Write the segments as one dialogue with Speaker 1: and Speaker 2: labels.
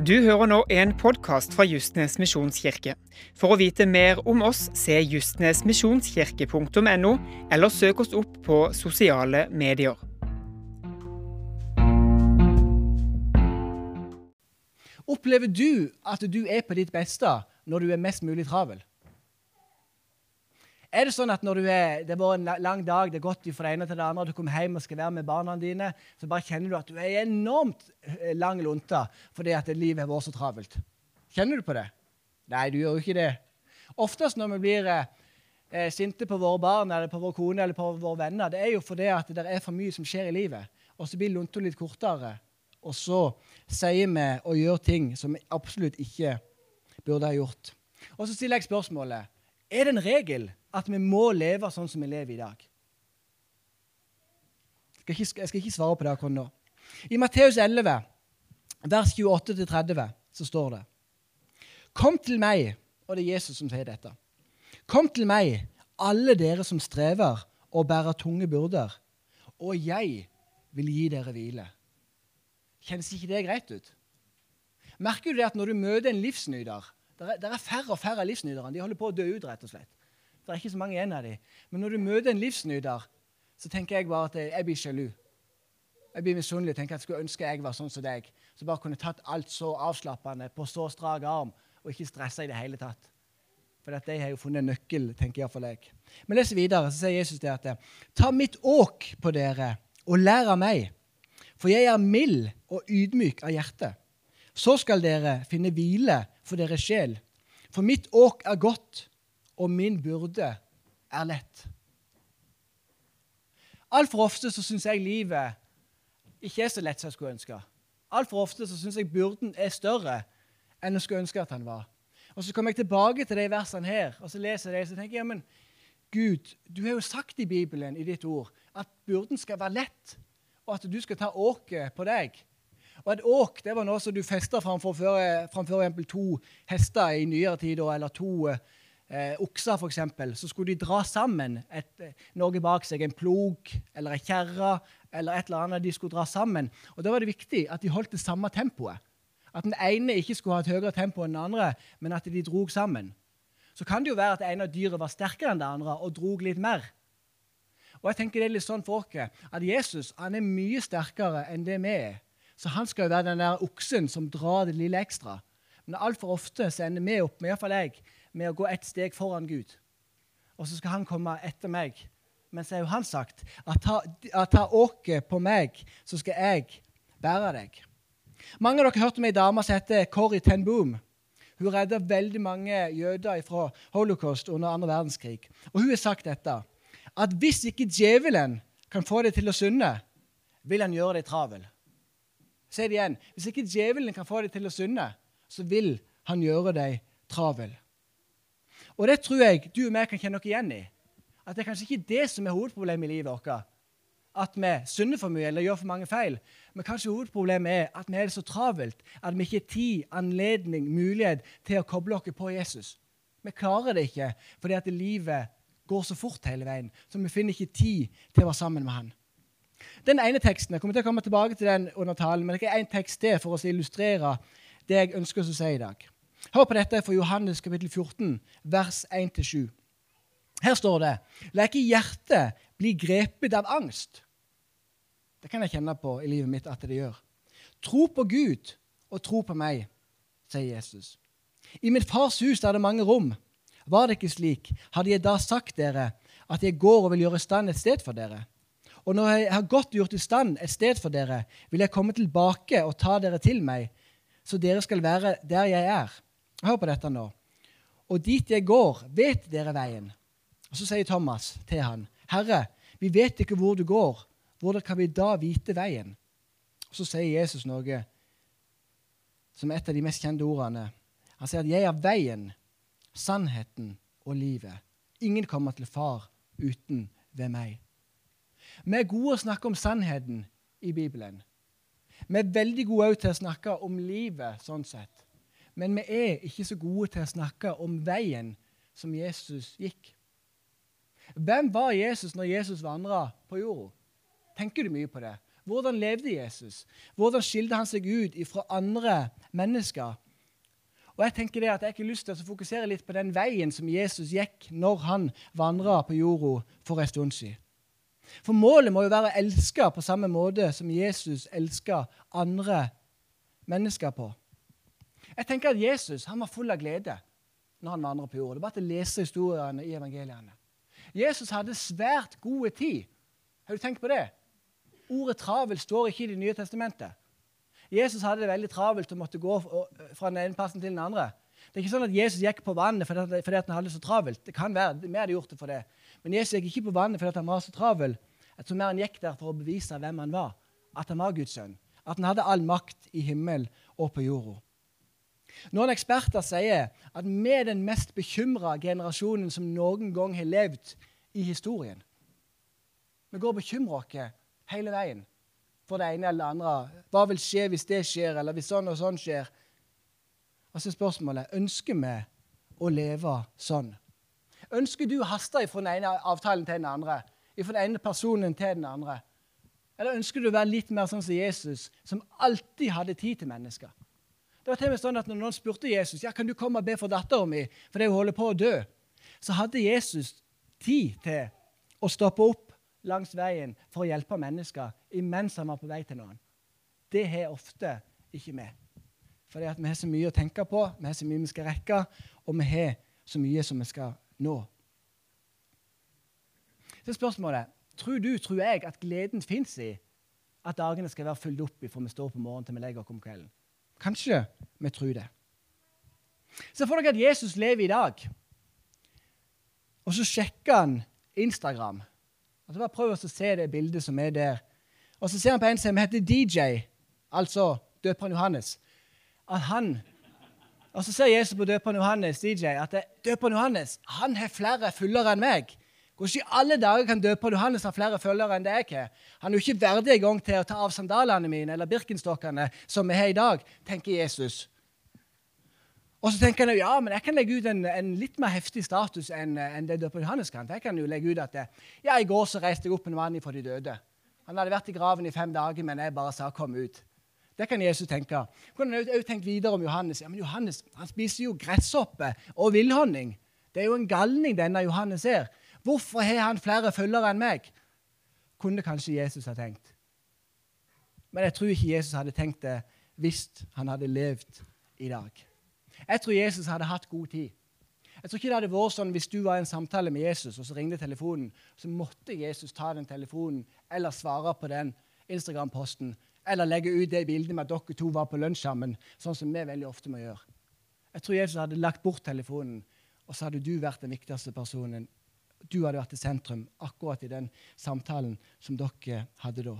Speaker 1: Du hører nå en podkast fra Justnes misjonskirke. For å vite mer om oss, se justnesmisjonskirke.no, eller søk oss opp på sosiale medier.
Speaker 2: Opplever du at du er på ditt beste når du er mest mulig travel? Er det sånn at når du er, det har vært en lang dag, det er gått fra det ene til det andre, du kommer hjem og skal være med barna dine, så bare kjenner du at du er enormt eh, lang lunte fordi at livet har vært så travelt? Kjenner du på det? Nei, du gjør jo ikke det. Oftest når vi blir eh, eh, sinte på våre barn eller på vår kone eller på våre venner, det er jo fordi at det er for mye som skjer i livet. Og så blir lunta litt kortere, og så sier vi og gjør ting som vi absolutt ikke burde ha gjort. Og så stiller jeg spørsmålet er det en regel at vi må leve sånn som vi lever i dag? Jeg skal ikke, jeg skal ikke svare på det akkurat nå. I Matteus 11, vers 28-30, så står det Kom til meg, og det er Jesus som sier dette. Kom til meg, alle dere som strever og bærer tunge byrder, og jeg vil gi dere hvile. Kjennes ikke det greit ut? Merker du det at når du møter en livsnyter det er, færre og færre livsnytere. De holder på å dø ut, rett og slett. Det er ikke så mange igjen av dem. Men når du møter en livsnyter, så tenker jeg bare at jeg blir sjalu. Jeg blir misunnelig tenker at jeg skulle ønske jeg var sånn som deg. Så bare kunne tatt alt så avslappende på så strak arm og ikke stressa i det hele tatt. For de har jo funnet en nøkkel, tenker iallfall jeg. Men les videre, så sier Jesus det at Ta mitt åk på dere og lær av meg, for jeg er mild og ydmyk av hjerte. Så skal dere finne hvile for deres sjel. For mitt åk er godt, og min byrde er lett. Altfor ofte så syns jeg livet ikke er så lett som jeg skulle ønske. Altfor ofte så syns jeg byrden er større enn jeg skulle ønske at han var. Og Så kommer jeg tilbake til de versene her, og så leser jeg det, så tenker jeg, men Gud, du har jo sagt i Bibelen, i ditt ord, at byrden skal være lett, og at du skal ta åket på deg. Og Et åk det var noe som du festa framfor, framfor to hester i nyere tid, eller to eh, okser, f.eks. Så skulle de dra sammen et, eh, noe bak seg, en plog eller ei kjerre eller et eller annet. De skulle dra sammen. Og Da var det viktig at de holdt det samme tempoet. At den ene ikke skulle ha et høyere tempo enn den andre, men at de drog sammen. Så kan det jo være at det ene av dyret var sterkere enn det andre og drog litt mer. Og jeg tenker det er litt sånn for oss at Jesus han er mye sterkere enn det vi er. Så han skal jo være den der oksen som drar det lille ekstra. Men altfor ofte så ender vi opp med, fall jeg, med å gå ett steg foran Gud. Og så skal han komme etter meg. Men så har jo han sagt at ta, at åket på meg, så skal jeg bære deg. Mange av dere hørte om ei dame som heter Corrie ten Boom. Hun redda veldig mange jøder fra holocaust under andre verdenskrig. Og hun har sagt dette at hvis ikke djevelen kan få deg til å synde, vil han gjøre deg travel. Si det igjen. Hvis ikke djevelen kan få deg til å synde, så vil han gjøre deg travel. Og det tror jeg du og jeg kan kjenne oss igjen i. At det er kanskje ikke det som er hovedproblemet i livet vårt. At vi synder for mye eller gjør for mange feil. Men kanskje hovedproblemet er at vi er så travelt at vi ikke har tid, anledning, mulighet til å koble oss på Jesus. Vi klarer det ikke fordi at livet går så fort hele veien. Så vi finner ikke tid til å være sammen med han. Den ene teksten, Jeg kommer til å komme tilbake til den under talen, men det er en tekst til for å illustrere det jeg ønsker å si i dag. Hør på dette fra Johannes kapittel 14, vers 1-7. Her står det La ikke hjertet bli grepet av angst. Det kan jeg kjenne på i livet mitt at det gjør. Tro på Gud og tro på meg, sier Jesus. I mitt fars hus er det mange rom. Var det ikke slik, hadde jeg da sagt dere at jeg går og vil gjøre stand et sted for dere. Og når jeg har godt gjort i stand et sted for dere, vil jeg komme tilbake og ta dere til meg, så dere skal være der jeg er. Hør på dette nå. Og dit jeg går, vet dere veien. Og Så sier Thomas til han, Herre, vi vet ikke hvor du går. Hvordan kan vi da vite veien? Og Så sier Jesus noe som er et av de mest kjente ordene. Han sier at 'jeg er veien, sannheten og livet'. Ingen kommer til far uten ved meg. Vi er gode å snakke om sannheten i Bibelen. Vi er veldig gode til å snakke om livet sånn sett. Men vi er ikke så gode til å snakke om veien som Jesus gikk. Hvem var Jesus når Jesus vandra på jorda? Tenker du mye på det? Hvordan levde Jesus? Hvordan skilte han seg ut fra andre mennesker? Og Jeg tenker det at jeg har lyst til å fokusere litt på den veien som Jesus gikk når han vandra på jorda for en stund siden. For målet må jo være å elske på samme måte som Jesus elska andre mennesker på. Jeg tenker at Jesus han var full av glede når han vandret på jorda. Det er bare å lese historiene i evangeliene. Jesus hadde svært gode tid. Har du tenkt på det? Ordet 'travel' står ikke i Det nye testamentet. Jesus hadde det veldig travelt og måtte gå fra den ene plassen til den andre. Det er ikke sånn at Jesus gikk på vannet fordi, fordi han hadde det så travelt. Det kan være, Vi hadde gjort det for det. Men Jesus gikk ikke på vannet fordi han var så travel. Jeg tror mer han gikk der for å bevise hvem han var. At han var Guds sønn. At han hadde all makt i himmel og på jorda. Noen eksperter sier at vi er den mest bekymra generasjonen som noen gang har levd i historien. Vi går og bekymrer oss hele veien for det ene eller det andre. Hva vil skje hvis det skjer, eller hvis sånn og sånn skjer? Og så er spørsmålet ønsker vi å leve sånn. Ønsker du å haste fra den ene avtalen til den andre? Fra den ene personen til den andre? Eller ønsker du å være litt mer sånn som Jesus, som alltid hadde tid til mennesker? Det var til og med sånn at Når noen spurte Jesus ja, kan du komme og be for dattera mi, fordi hun holder på å dø, så hadde Jesus tid til å stoppe opp langs veien for å hjelpe mennesker imens han var på vei til noen. Det har ofte ikke vi. Fordi at vi har så mye å tenke på, vi har så mye vi skal rekke, og vi har så mye som vi skal nå. Så spørsmålet tror du, tror jeg, at gleden fins i at dagene skal være fylt opp fra vi står på morgenen til vi legger oss om kvelden? Kanskje vi tror det. Se for dere at Jesus lever i dag, og så sjekker han Instagram. Altså bare Prøv å se det bildet som er der. Og så ser han på en som heter DJ, altså døperen Johannes. At han, Og så ser Jesus på døperen Johannes, DJ, at døperen Johannes han har flere følgere enn meg. Hvordan i alle dager kan døperen Johannes ha flere følgere enn det jeg har? Han er jo ikke verdig engang til å ta av sandalene mine eller birkenstokkene som vi har i dag, tenker Jesus. Og så tenker han ja, men jeg kan legge ut en, en litt mer heftig status enn en det døperen Johannes kan. Jeg kan jo legge ut at ja, i går så reiste jeg opp en mann fra de døde. Han hadde vært i graven i fem dager, men jeg bare sa 'kom ut'. Det kan Jesus tenke. Kunne han også tenkt videre om Johannes. Ja, men Johannes han spiser jo gresshoppe og villhonning. Det er jo en galning, denne Johannes her. Hvorfor har han flere følgere enn meg? Kunne kanskje Jesus ha tenkt. Men jeg tror ikke Jesus hadde tenkt det hvis han hadde levd i dag. Jeg tror Jesus hadde hatt god tid. Jeg tror ikke det hadde vært sånn Hvis du var i en samtale med Jesus, og så ringte telefonen, så måtte Jesus ta den telefonen eller svare på den Instagram-posten eller legge ut det bildet med at dere to var på lunsj sammen, sånn som vi veldig ofte må gjøre. Jeg tror Jesus hadde lagt bort telefonen, og så hadde du vært den viktigste personen du hadde vært i sentrum akkurat i den samtalen som dere hadde da.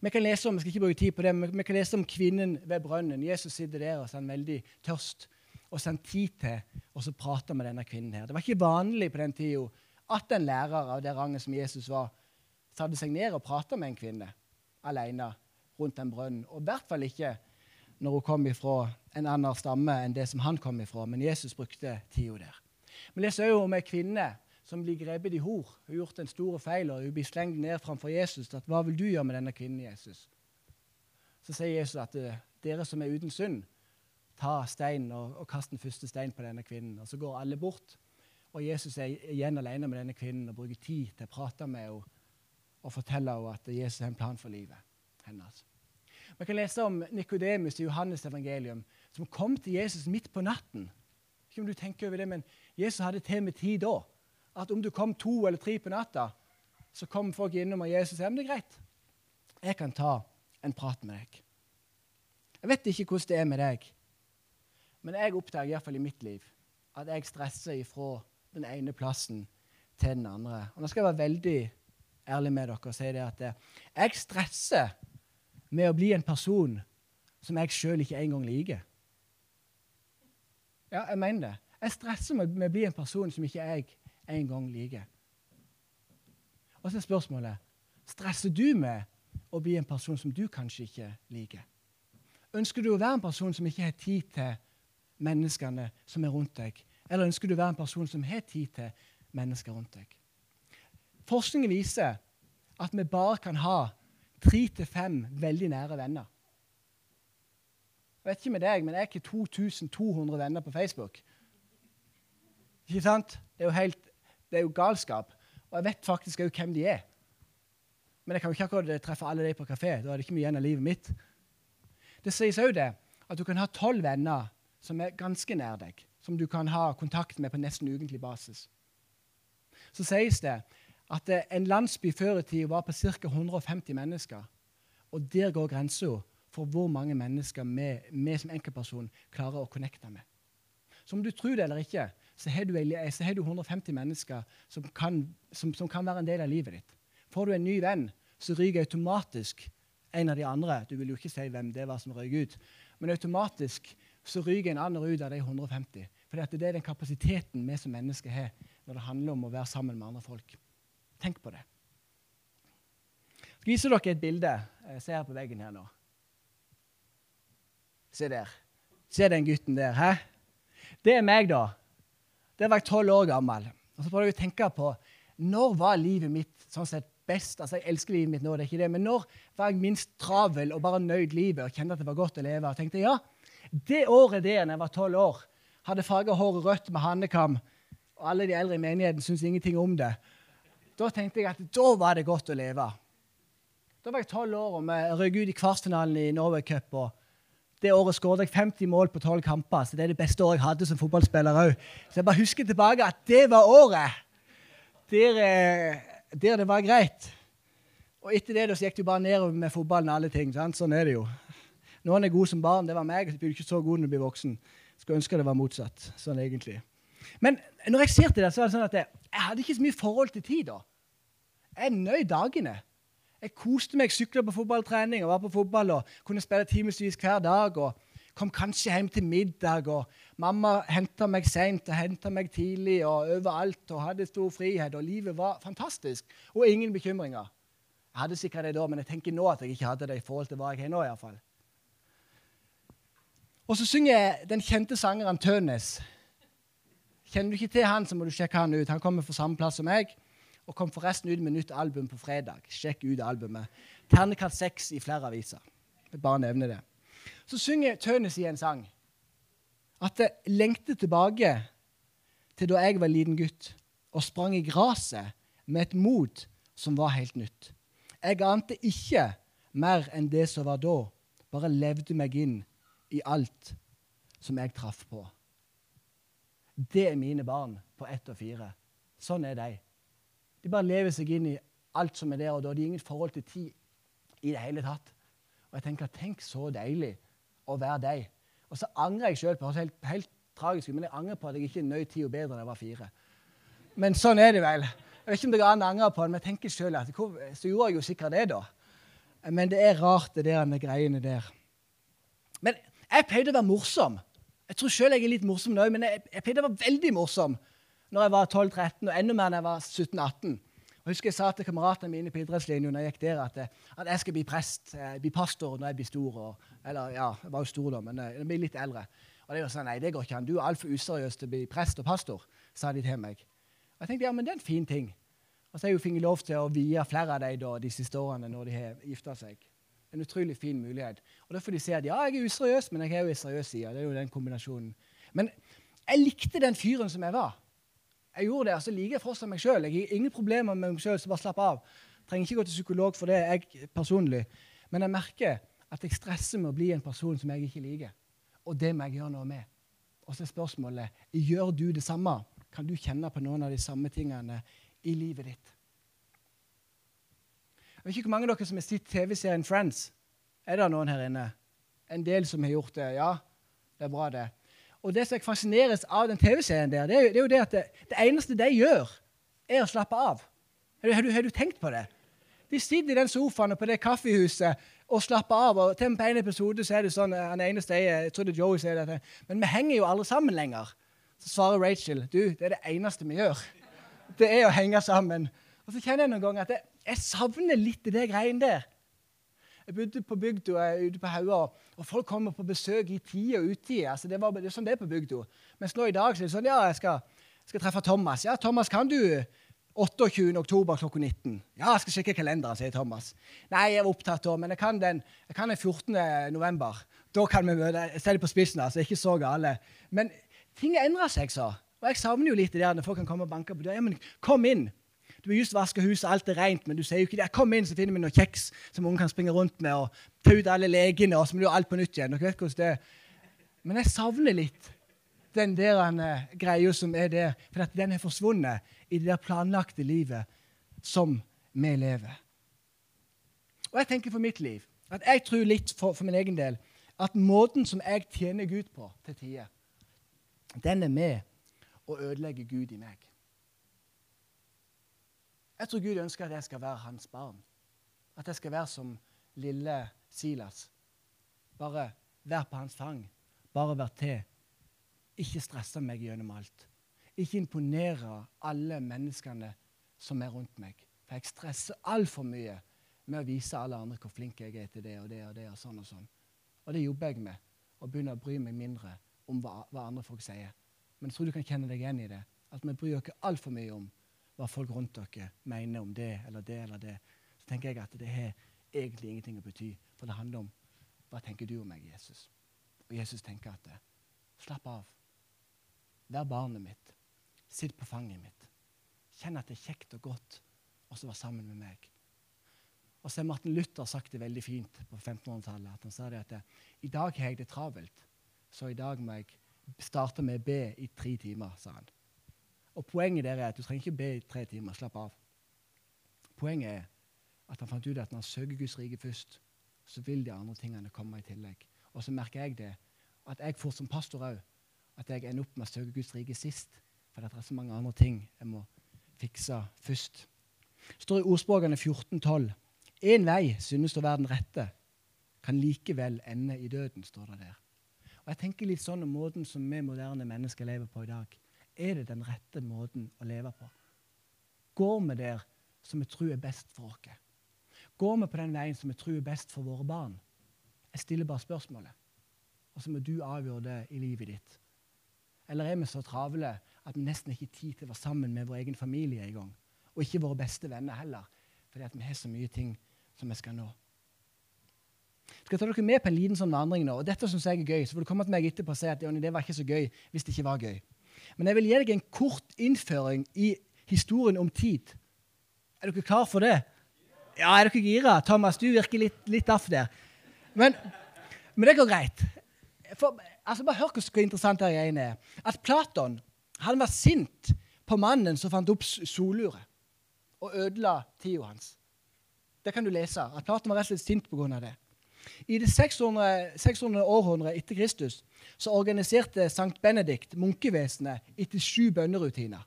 Speaker 2: Vi kan lese om, jeg skal ikke bruke tid på det, men vi kan lese om kvinnen ved brønnen. Jesus sitter der og er veldig tørst. Og så har han tid til å prate med denne kvinnen. her. Det var ikke vanlig på den tida at en lærer av det ranget som Jesus var, satte seg ned og prata med en kvinne alene rundt en brønn. Og i hvert fall ikke når hun kom ifra en annen stamme enn det som han kom ifra. Men Jesus brukte tida der. Vi leser også om ei kvinne som blir grepet i hor. Hun har gjort en stor feil, og hun blir slengt ned framfor Jesus. At, 'Hva vil du gjøre med denne kvinnen, Jesus?' Så sier Jesus at eh, dere som er uten synd, ta steinen og, og kast den første steinen på denne kvinnen. Og Så går alle bort, og Jesus er igjen alene med denne kvinnen og bruker tid til å prate med henne og fortelle henne at Jesus har en plan for livet hennes. Vi kan lese om Nikodemus i Johannes evangelium, som kom til Jesus midt på natten. Ikke om du tenker over det, men Jesus hadde til med tid da. At om du kom to eller tre på natta, så kom folk innom, og Jesus sa det er greit. Jeg kan ta en prat med deg. Jeg vet ikke hvordan det er med deg, men jeg oppdager iallfall i mitt liv at jeg stresser ifra den ene plassen til den andre. Og Nå skal jeg være veldig ærlig med dere og si det at jeg stresser med å bli en person som jeg sjøl ikke engang liker. Ja, jeg mener det. Jeg stresser med å bli en person som ikke jeg engang liker. Og så er spørsmålet stresser du med å bli en person som du kanskje ikke liker. Ønsker du å være en person som ikke har tid til menneskene som er rundt deg? Eller ønsker du å være en person som har tid til mennesker rundt deg? Forskningen viser at vi bare kan ha tre til fem veldig nære venner. Jeg vet ikke med deg, men jeg har ikke 2200 venner på Facebook. Ikke sant? Det er jo, helt, det er jo galskap. Og jeg vet faktisk òg hvem de er. Men jeg kan jo ikke akkurat treffe alle de på kafé. Da er det ikke mye igjen av livet mitt. Det sies òg det at du kan ha tolv venner som er ganske nær deg, som du kan ha kontakt med på nesten ukentlig basis. Så sies det at en landsby før i tida var på ca. 150 mennesker. Og der går grensa for hvor mange mennesker vi, som enkeltperson klarer å connecte med. Så om du tror det eller ikke, så har du, så har du 150 mennesker som kan, som, som kan, være en del av livet ditt. Får du en ny venn, så ryker automatisk en av de andre. Du vil jo ikke si hvem det var som røyk ut, men automatisk så ryker en annen ut av de 150. For det er den kapasiteten vi som mennesker har når det handler om å være sammen med andre folk. Tenk på det. Jeg skal vise dere et bilde. Jeg ser på veggen her nå. Se der. Se den gutten der. Hæ? Det er meg, da. Der var jeg tolv år gammel. Og så prøver jeg å tenke på når var livet mitt sånn sett best? Altså, Jeg elsker livet mitt nå, det er ikke det, men når var jeg minst travel og bare nøyd livet og kjente at det var godt å leve? Og tenkte ja, det året der når jeg var tolv år, hadde farga håret rødt med handekam, og alle de eldre i menigheten syntes ingenting om det, da tenkte jeg at da var det godt å leve. Da var jeg tolv år, og vi røk ut i kvartfinalen i Norway Cup. og det året skåret jeg 50 mål på 12 kamper. så Det er det beste året jeg hadde som fotballspiller òg. Så jeg bare husker tilbake at det var året der, eh, der det var greit. Og etter det så gikk det jo bare nedover med fotballen og alle ting. Sant? Sånn er det jo. Noen er gode som barn. Det var meg. Så blir ikke så god når du blir voksen. Skulle ønske det var motsatt. Sånn egentlig. Men når jeg ser til det, så er det sånn at jeg, jeg hadde ikke så mye forhold til tid da. Jeg nøy dagene. Jeg koste meg, sykla på fotballtrening og var på fotball og kunne spille timevis hver dag. og Kom kanskje hjem til middag, og mamma henta meg seint og henta meg tidlig og overalt og hadde stor frihet, og livet var fantastisk. Og ingen bekymringer. Jeg hadde sikkert det da, men jeg tenker nå at jeg ikke hadde det i forhold til hva jeg har nå. i hvert fall. Og så synger jeg den kjente sangeren Tønes. Kjenner du ikke til han, så må du sjekke han ut. Han kommer fra samme plass som meg og kom forresten ut med nytt album på fredag. Sjekk ut albumet. Ternekast seks i flere aviser. Jeg bare nevner det. Så synger Tønes i en sang at jeg lengter tilbake til da jeg var liten gutt og sprang i gresset med et mot som var helt nytt. Jeg ante ikke mer enn det som var da, bare levde meg inn i alt som jeg traff på. Det er mine barn på ett og fire. Sånn er de. De bare lever seg inn i alt som er der og da. De har ingen forhold til tid i det hele tatt. Og jeg tenker, Tenk så deilig å være deg. Og så angrer jeg sjøl på det. Helt, helt tragisk, men jeg angrer på at jeg ikke nøt tida bedre enn jeg var fire. Men sånn er det vel. Jeg vet ikke om det går an å angre på det, men jeg tenker selv at så gjorde jeg jo sikkert det, da. Men det er rart, det der med greiene der. Men jeg pleide å være morsom. Jeg tror sjøl jeg er litt morsom nå, men jeg, jeg pleide å være veldig morsom når jeg var 12-13, og enda mer når jeg var 17-18. Jeg husker jeg sa til kameratene mine på idrettslinja når jeg gikk der, at, at, jeg skal bli prest, eh, bli pastor når jeg blir stor. Og, eller ja, jeg var jo stor da, men eh, jeg blir litt eldre. Og de var sånn, nei, det går ikke an. Du er altfor useriøs til å bli prest og pastor, sa de til meg. Og jeg tenkte ja, men det er en fin ting. Og så har jeg jo fått lov til å vie flere av dem da, de siste årene når de har gifta seg. En utrolig fin mulighet. Og Da får de se at ja, jeg er useriøs, men jeg har jo en seriøs side. Det er jo den kombinasjonen. Men jeg likte den fyren som jeg var. Jeg gjorde det, altså liker jeg fortsatt meg sjøl. Jeg har ingen problemer med meg sjøl, så bare slapp av. Trenger ikke gå til psykolog for det, jeg personlig. Men jeg merker at jeg stresser med å bli en person som jeg ikke liker. Og det må jeg gjøre noe med. Og så er spørsmålet gjør du det samme. Kan du kjenne på noen av de samme tingene i livet ditt? Jeg vet ikke hvor mange av dere som har sett TV-serien Friends. Er det noen her inne? En del som har gjort det? Ja, det er bra, det. Og det som jeg fascineres av den TV-serien der, det er, det er, jo det at det, det, eneste de gjør, er å slappe av. Har du, har, du, tenkt på det? De sitter i den sofaen og på det kaffehuset og slapper av. og til og med På en episode så er det sånn, han eneste jeg, jeg tror det Joey sier det, men vi henger jo alle sammen lenger. Så svarer Rachel du, det er det eneste vi gjør. Det er å henge sammen. Og så kjenner jeg noen ganger at jeg, jeg savner litt det greiene der. Jeg bodde på bygda ute på Haua, og folk kommer på besøk i tid og utide. Altså, det, det er sånn det er på bygda. Mens nå i dag så er det sånn Ja, jeg skal, skal treffe Thomas. Ja, Thomas, kan du 28. oktober klokka 19. Ja, jeg skal sjekke kalenderen, sier Thomas. Nei, jeg var opptatt da, men jeg kan den, jeg kan den 14. november. Da kan vi møte. Jeg ser det på spissen, altså. Ikke så gale. Men ting endrer seg, så. Og jeg savner jo litt det der når folk kan komme og banke på døra. Ja, men kom inn. Du har just vaska huset, alt er rent, men du sier jo ikke det. Kom inn, så finner vi noe kjeks som ungen kan springe rundt med, og ta ut alle legene, og så må du gjøre alt på nytt igjen. Dere vet hvordan det er. Men jeg savner litt den der uh, greia som er der, for at den er forsvunnet i det der planlagte livet som vi lever. Og jeg tenker for mitt liv at jeg tror litt for, for min egen del at måten som jeg tjener Gud på til tider, den er med å ødelegge Gud i meg. Jeg tror Gud ønsker at jeg skal være hans barn. At jeg skal være som lille Silas. Bare være på hans fang. Bare være til. Ikke stresse meg gjennom alt. Ikke imponere alle menneskene som er rundt meg. For jeg stresser altfor mye med å vise alle andre hvor flink jeg er til det og det og det. Og sånn og sånn. Og det jobber jeg med. Å begynne å bry meg mindre om hva, hva, andre folk sier. Men jeg tror du kan kjenne deg igjen i det. At vi bryr oss altfor mye om hva folk rundt dere mener om det eller det eller det. Så tenker jeg at det har egentlig ingenting å bety. For det handler om hva tenker du om meg, Jesus? Og Jesus tenker at slapp av. Vær barnet mitt. Sitt på fanget mitt. Kjenn at det er kjekt og godt å være sammen med meg. Og så har Martin Luther sagt det veldig fint på 1500-tallet. at Han sa det at i dag har jeg det travelt, så i dag må jeg starte med å be i tre timer, sa han. Og Poenget der er at du trenger ikke be i tre timer. Slapp av. Poenget er at han fant ut at når han søker Guds rike først, så vil de andre tingene komme i tillegg. Og så merker jeg det, at jeg får som pastor òg, at jeg ender opp med å søke Guds rike sist. For det er så mange andre ting jeg må fikse først. Det står i ordspråkene 14.12. Én vei synes å være den rette, kan likevel ende i døden, står det der. Og jeg tenker litt sånn om måten som vi moderne mennesker lever på i dag. Er det den rette måten å leve på? Går vi der som vi tror er best for oss? Går vi på den veien som vi tror er best for våre barn? Jeg stiller bare spørsmålet. Og så må du avgjøre det i livet ditt. Eller er vi så travle at vi nesten ikke har tid til å være sammen med vår egen familie engang? Og ikke våre beste venner heller, fordi vi har så mye ting som vi skal nå. Jeg skal ta dere med på en liten sånn vandring nå, og dette synes jeg er gøy. Så får du komme til meg etterpå og si at det var ikke så gøy hvis det ikke var gøy. Men jeg vil gi deg en kort innføring i historien om tid. Er dere klar for det? Ja, er dere gira? Thomas, du virker litt, litt aff der. Men, men, det går greit. For, altså, bare hør hvor interessant det er. At Platon han var sint på mannen som fant opp soluret og ødela tida hans. Det kan du lese. At Platon var rett og slett sint pga. det. I det 600, 600 århundret etter Kristus så organiserte Sankt Benedikt munkevesenet etter sju bønnerutiner.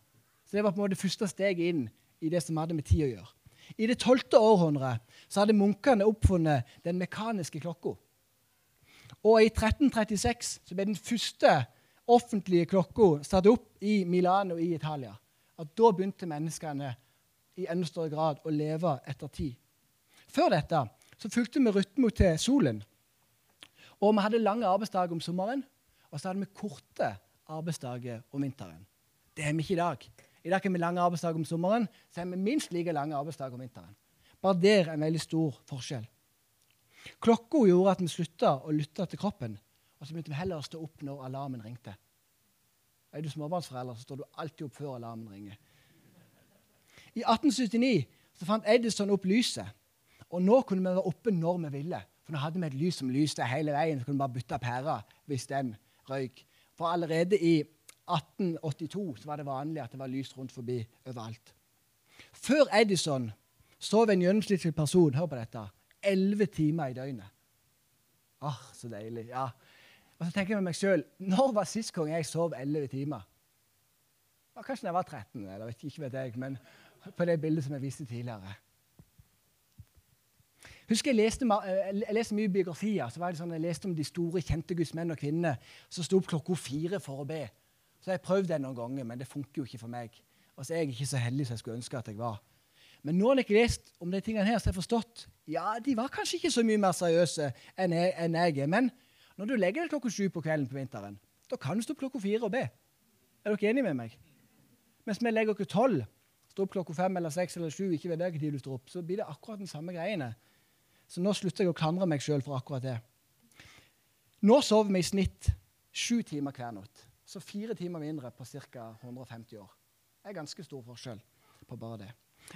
Speaker 2: Så Det var på en måte første steget inn i det som hadde med tid å gjøre. I det tolvte århundret så hadde munkene oppfunnet den mekaniske klokka. Og i 1336 så ble den første offentlige klokka satt opp i Milano i Italia. At Da begynte menneskene i enda større grad å leve etter tid. Før dette så fulgte vi rytmen til solen. Og vi hadde lange arbeidsdager om sommeren, og så hadde vi korte arbeidsdager om vinteren. Det har vi ikke i dag. I dag har vi lange arbeidsdager om sommeren, så har vi minst like lange arbeidsdager om vinteren. Bare der er en veldig stor forskjell. Klokka gjorde at vi slutta å lytte til kroppen, og så begynte vi heller å stå opp når alarmen ringte. Er du småbarnsforelder, så står du alltid opp før alarmen ringer. I 1879 så fant Edison opp lyset. Og nå kunne vi være oppe når vi ville. For nå hadde vi et lys som lyste hele veien. Så kunne vi bare bytte pære hvis den røyk. For allerede i 1882 så var det vanlig at det var lys rundt forbi overalt. Før Edison sov en gjennomsnittlig person hør på dette, 11 timer i døgnet. Oh, så deilig. ja. Og så tenker jeg med meg sjøl Når var sist gang jeg sov 11 timer? Kanskje da jeg var 13, eller ikke vet jeg, men på det bildet som jeg viste tidligere. Husker Jeg leste, eh, jeg leste mye biografier. så var det sånn, Jeg leste om de store, kjente gudsmenn og -kvinner som sto opp klokka fire for å be. Så jeg prøvde det noen ganger, men det funker jo ikke for meg. Og så er jeg ikke så heldig som jeg skulle ønske at jeg var. Men nå har jeg lest om de tingene her, så jeg har forstått ja, de var kanskje ikke så mye mer seriøse enn jeg, enn jeg er. Men når du legger deg klokka sju på kvelden på vinteren, da kan du stå opp klokka fire og be. Er dere enige med meg? Mens vi legger oss tolv står opp klokka fem eller seks eller sju, ikke vet jeg tid du står opp, så blir det akkurat den samme greiene. Så nå slutter jeg å klandre meg sjøl for akkurat det. Nå sover vi i snitt sju timer hver natt. Så fire timer mindre på ca. 150 år. Det er ganske stor forskjell på bare det.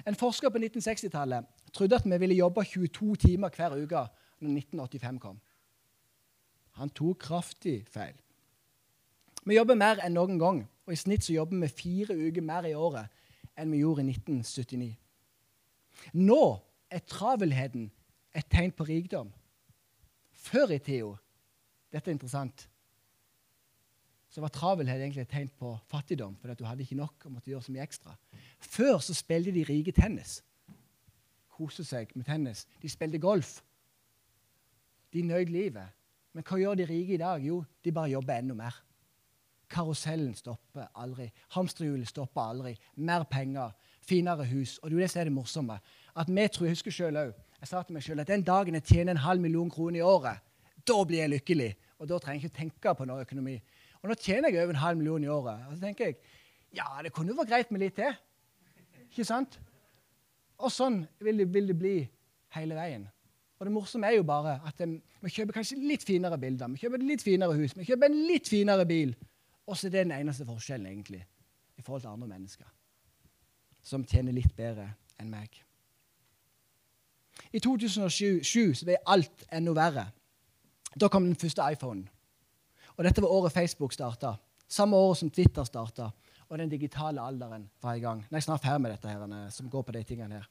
Speaker 2: En forsker på 1960-tallet trodde at vi ville jobbe 22 timer hver uke når 1985 kom. Han tok kraftig feil. Vi jobber mer enn noen gang, og i snitt så jobber vi fire uker mer i året enn vi gjorde i 1979. Nå er travelheten et tegn på rikdom. Før i tida Dette er interessant. Så var travelhet egentlig et tegn på fattigdom, fordi du hadde ikke nok og måtte gjøre så mye ekstra. Før så spilte de rike tennis. Koste seg med tennis. De spilte golf. De nøyd livet. Men hva gjør de rike i dag? Jo, de bare jobber enda mer. Karusellen stopper aldri. Hamsterhjulet stopper aldri. Mer penger, finere hus. Og det er det som er det morsomme. At vi tror, Jeg husker selv også, jeg sa til meg selv at den dagen jeg tjener en halv million kroner i året, da blir jeg lykkelig. Og da trenger jeg ikke tenke på noe økonomi. Og nå tjener jeg over en halv million i året. Og så tenker jeg ja, det kunne jo vært greit med litt til. Ikke sant? Og sånn vil det, vil det bli hele veien. Og det morsomme er jo bare at vi kjøper kanskje litt finere bilder, vi kjøper et litt finere hus, vi kjøper en litt finere bil. Og så er det den eneste forskjellen egentlig i forhold til andre mennesker som tjener litt bedre enn meg. I 2007 så ble alt enda verre. Da kom den første iPhonen. Og Dette var året Facebook starta. Samme året som Twitter starta. Og den digitale alderen var i gang. Jeg snart ferdig med dette her, som går på de tingene her.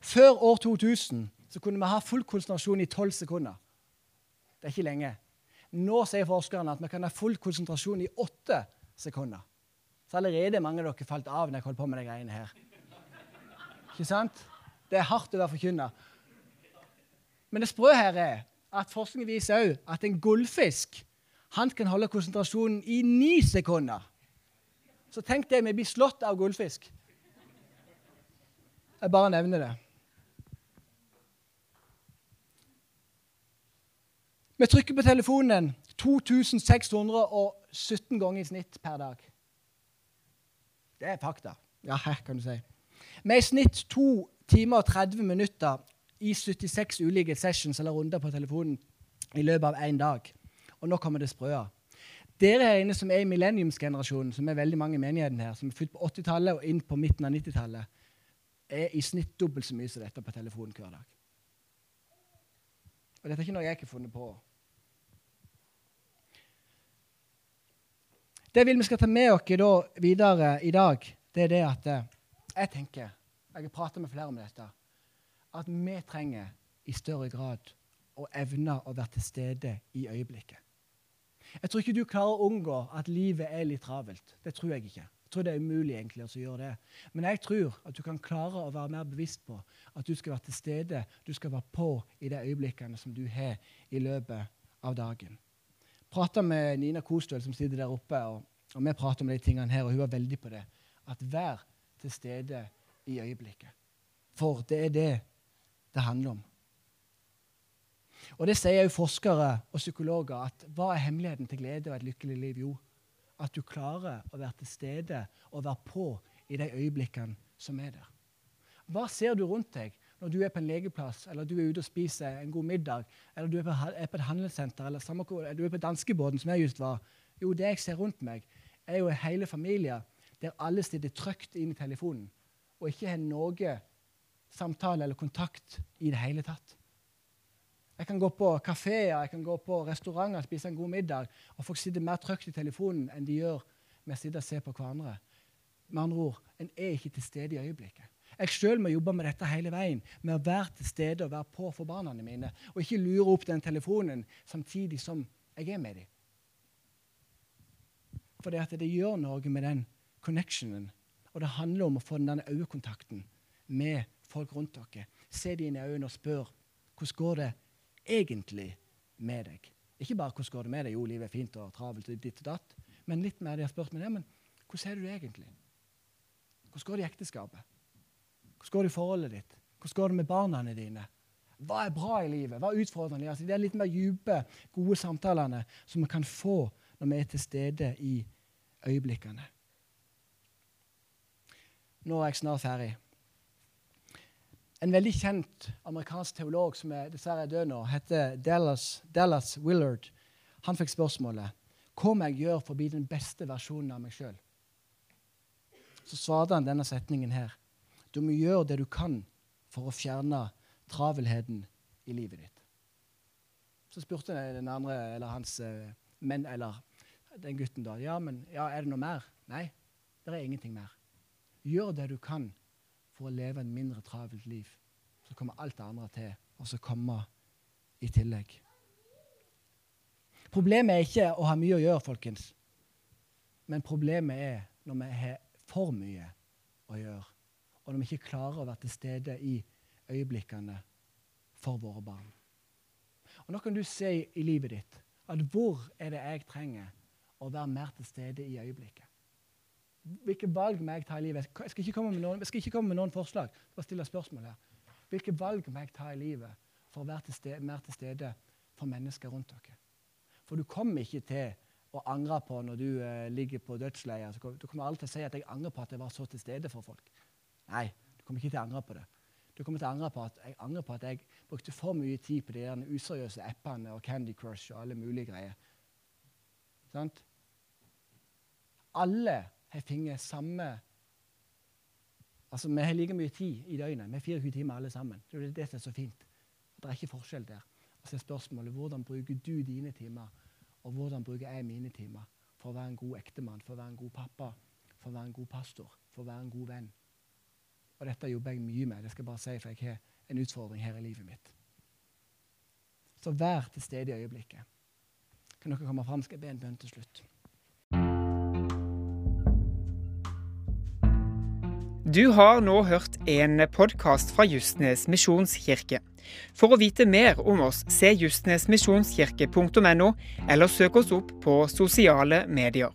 Speaker 2: Før år 2000 så kunne vi ha full konsentrasjon i tolv sekunder. Det er ikke lenge. Nå sier forskerne at vi kan ha full konsentrasjon i åtte sekunder. Så allerede er mange av dere falt av når jeg holdt på med de greiene her. Ikke sant? Det er hardt å være forkynna. Men det sprø her er at forskning viser òg at en gullfisk han kan holde konsentrasjonen i ni sekunder. Så tenk det, vi blir slått av gullfisk. Jeg bare nevner det. Vi trykker på telefonen 2617 ganger i snitt per dag. Det er fakta. Ja, her kan du si. Vi er i snitt 2 timer og 30 minutter i 76 ulike sessions eller runder på telefonen i løpet av én dag. Og nå kommer det sprøa. Dere her inne som er i millenniumsgenerasjonen, som er veldig mange i menigheten her, som er født på 80-tallet og inn på midten av 90-tallet, er i snitt dobbelt så mye som dette på telefonen hver dag. Og dette er ikke noe jeg ikke har funnet på. Det vil vi skal ta med oss videre i dag, det er det at eh, jeg tenker Jeg har pratet med flere om dette. At vi trenger i større grad å evne å være til stede i øyeblikket. Jeg tror ikke du klarer å unngå at livet er litt travelt. Det tror jeg ikke. Jeg tror det er umulig egentlig å gjøre det. Men jeg tror at du kan klare å være mer bevisst på at du skal være til stede, du skal være på i de øyeblikkene som du har i løpet av dagen prata med Nina Kostøl, som sitter der oppe, og, og vi prater om de tingene her, og hun var veldig på det. At vær til stede i øyeblikket. For det er det det handler om. Og Det sier jo forskere og psykologer. at Hva er hemmeligheten til glede og et lykkelig liv? Jo, at du klarer å være til stede og være på i de øyeblikkene som er der. Hva ser du rundt deg når du er på en legeplass, eller du er ute og spiser en god middag, eller du er på, et handelssenter, eller du er på danskebåten, som jeg just var Jo, det jeg ser rundt meg, er jo hele familier der alle sitter trygt inn i telefonen og ikke har noe samtale eller kontakt i det hele tatt. Jeg kan gå på kafeer, jeg kan gå på restauranter spise en god middag, og folk sitter mer trygt i telefonen enn de gjør med å sitte og se på hverandre. Med andre ord, en er ikke til stede i øyeblikket. Jeg sjøl må jobbe med dette hele veien, med å være til stede og være på for barna mine. Og ikke lure opp den telefonen samtidig som jeg er med dem. For det gjør noe med den connectionen. Og det handler om å få den øyekontakten med folk rundt dere. Se dem inn i øynene og spør hvordan går det egentlig med deg. Ikke bare hvordan går det med deg, jo, livet er fint og travelt, og ditt og datt, men litt mer de har spurt meg, ja, men hvordan er du egentlig? Hvordan går det i ekteskapet? Hvordan går det i forholdet ditt? Hvordan går det med barna dine? Hva er bra i livet? Hva er utfordrende? Altså, det er litt mer dype, gode samtalene som vi kan få når vi er til stede i øyeblikkene. Nå er jeg snart ferdig. En veldig kjent amerikansk teolog som er, dessverre er død nå, heter Dallas, Dallas Willard. Han fikk spørsmålet hva må jeg gjøre for å bli den beste versjonen av meg sjøl. Så svarte han denne setningen her. Du må gjøre det du kan for å fjerne travelheten i livet ditt. Så spurte den andre, eller hans uh, menn, eller den gutten da, ja, men ja, er det noe mer. Nei, det er ingenting mer. Gjør det du kan for å leve en mindre travelt liv. Så kommer alt det andre til, og så kommer i tillegg. Problemet er ikke å ha mye å gjøre, folkens. Men problemet er når vi har for mye å gjøre, og når vi ikke klarer å være til stede i øyeblikkene for våre barn. Og Nå kan du se i livet ditt at hvor er det jeg trenger å være mer til stede i øyeblikket? Hvilke valg må jeg ta i livet? Jeg skal ikke komme med noen, komme med noen forslag. Bare stille spørsmål her. Hvilke valg må jeg ta i livet for å være til stede, mer til stede for mennesker rundt dere? For du kommer ikke til å angre på når du eh, ligger på dødsleiet. Du kommer aldri til å si at 'jeg angrer på at jeg var så til stede for folk'. Nei, du kommer ikke til å angre på det. Du kommer til å angre på at jeg angrer på at jeg brukte for mye tid på de useriøse appene og Candy Crush og alle mulige greier. Sant? Alle har fått samme Altså, Vi har like mye tid i døgnet. Vi har 24 timer alle sammen. Det er det som er så fint. Det er ikke forskjell der. Og så er spørsmålet hvordan bruker du dine timer, og hvordan bruker jeg mine timer for å være en god ektemann, for å være en god pappa, for å være en god pastor, for å være en god venn. Og dette jobber jeg mye med, det skal jeg bare si, for jeg har en utfordring her i livet mitt. Så vær til stede i øyeblikket. Kan dere komme fram? Skal jeg be en bønn til slutt.
Speaker 1: Du har nå hørt en podkast fra Justnes misjonskirke. For å vite mer om oss, se justnesmisjonskirke.no, eller søk oss opp på sosiale medier.